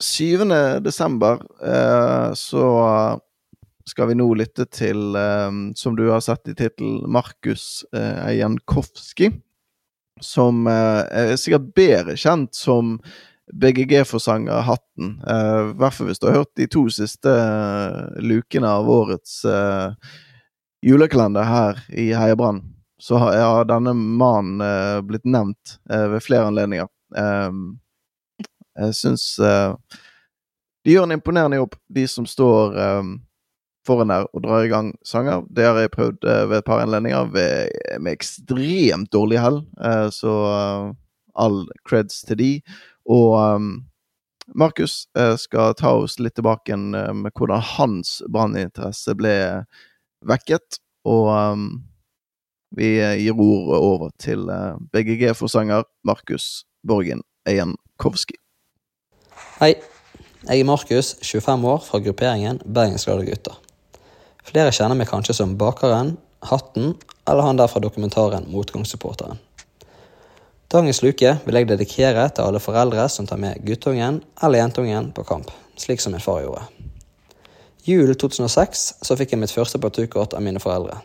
7. desember eh, så skal vi nå lytte til, eh, som du har sett i tittelen, Markus eh, Jankowski. Som eh, er sikkert bedre kjent som BGG-forsanger Hatten. I hvert fall hvis du har hørt de to siste lukene av årets julekalender her i Heia. Så har denne mannen blitt nevnt ved flere anledninger. Jeg syns de gjør en imponerende jobb, de som står foran der og drar i gang sanger. Det har jeg prøvd uh, ved et par anledninger med ekstremt dårlig hell, så all creds til de. Og Markus skal ta oss litt tilbake med hvordan hans branninteresse ble vekket. Og um, vi gir ordet over til BGG-forsanger Markus Borgen Ejankowski. Hei. Jeg er Markus, 25 år, fra grupperingen Bergensglade gutter. Flere kjenner meg kanskje som Bakeren, Hatten eller han der fra dokumentaren Motgangssupporteren. Dagens luke vil jeg dedikere til alle foreldre som tar med guttungen eller jentungen på kamp, slik som min far gjorde. Julen 2006 så fikk jeg mitt første partukort av mine foreldre.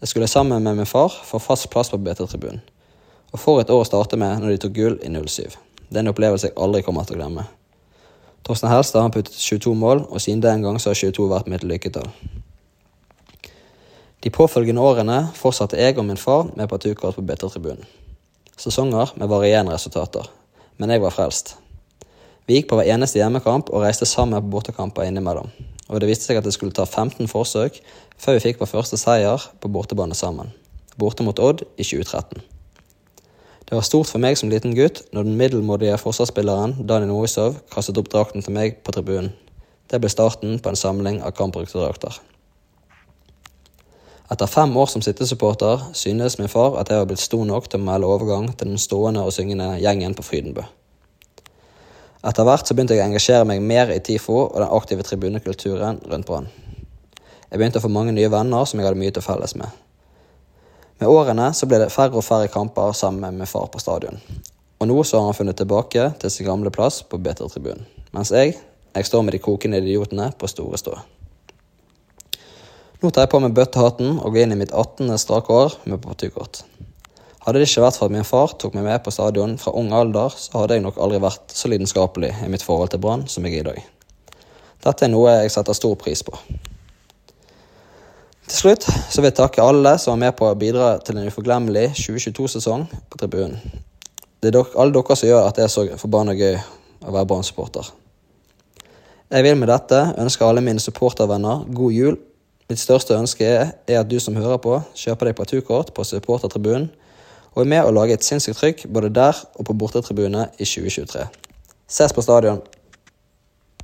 Jeg skulle sammen med min far få fast plass på BT-tribunen. Og for et år å starte med når de tok gull i 07. Det er en opplevelse jeg aldri kommer til å glemme. Torstein Helstad har puttet 22 mål, og siden den gang så har 22 vært mitt lykketall. De påfølgende årene fortsatte jeg og min far med partukort på BT-tribunen. Sesonger med varierende resultater, men jeg var frelst. Vi gikk på hver eneste hjemmekamp og reiste sammen på bortekamper innimellom. Og det viste seg at det skulle ta 15 forsøk før vi fikk vår første seier på bortebane sammen. Borte mot Odd i 2013. Det var stort for meg som liten gutt når den middelmådige forsvarsspilleren Daniel Moisov kastet opp drakten til meg på tribunen. Det ble starten på en samling av kampbrukte drakter. Etter fem år som sittesupporter synes min far at jeg var blitt stor nok til å melde overgang til den stående og syngende gjengen på Frydenbø. Etter hvert så begynte jeg å engasjere meg mer i TIFO og den aktive tribunekulturen rundt Brann. Jeg begynte å få mange nye venner som jeg hadde mye til felles med. Med årene så ble det færre og færre kamper sammen med far på stadion. Og nå så har han funnet tilbake til sin gamle plass på BT-tribunen. Mens jeg, jeg står med de kokende idiotene på store stå. Nå tar jeg på meg bøttehatten og går inn i mitt 18. strake år med partykort. Hadde det ikke vært for at min far tok meg med på stadion fra ung alder, så hadde jeg nok aldri vært så lidenskapelig i mitt forhold til Brann som jeg er i dag. Dette er noe jeg setter stor pris på. Til slutt så vil jeg takke alle som var med på å bidra til en uforglemmelig 2022-sesong på tribunen. Det er alle dere som gjør at det er så forbanna gøy å være Brann-supporter. Jeg vil med dette ønske alle mine supportervenner god jul Mitt største ønske er, at du som hører på, kjøper deg partukort på supportertribunen, og er med å lage et sinnssykt trykk både der og på bortetribunene i 2023. Ses på stadion!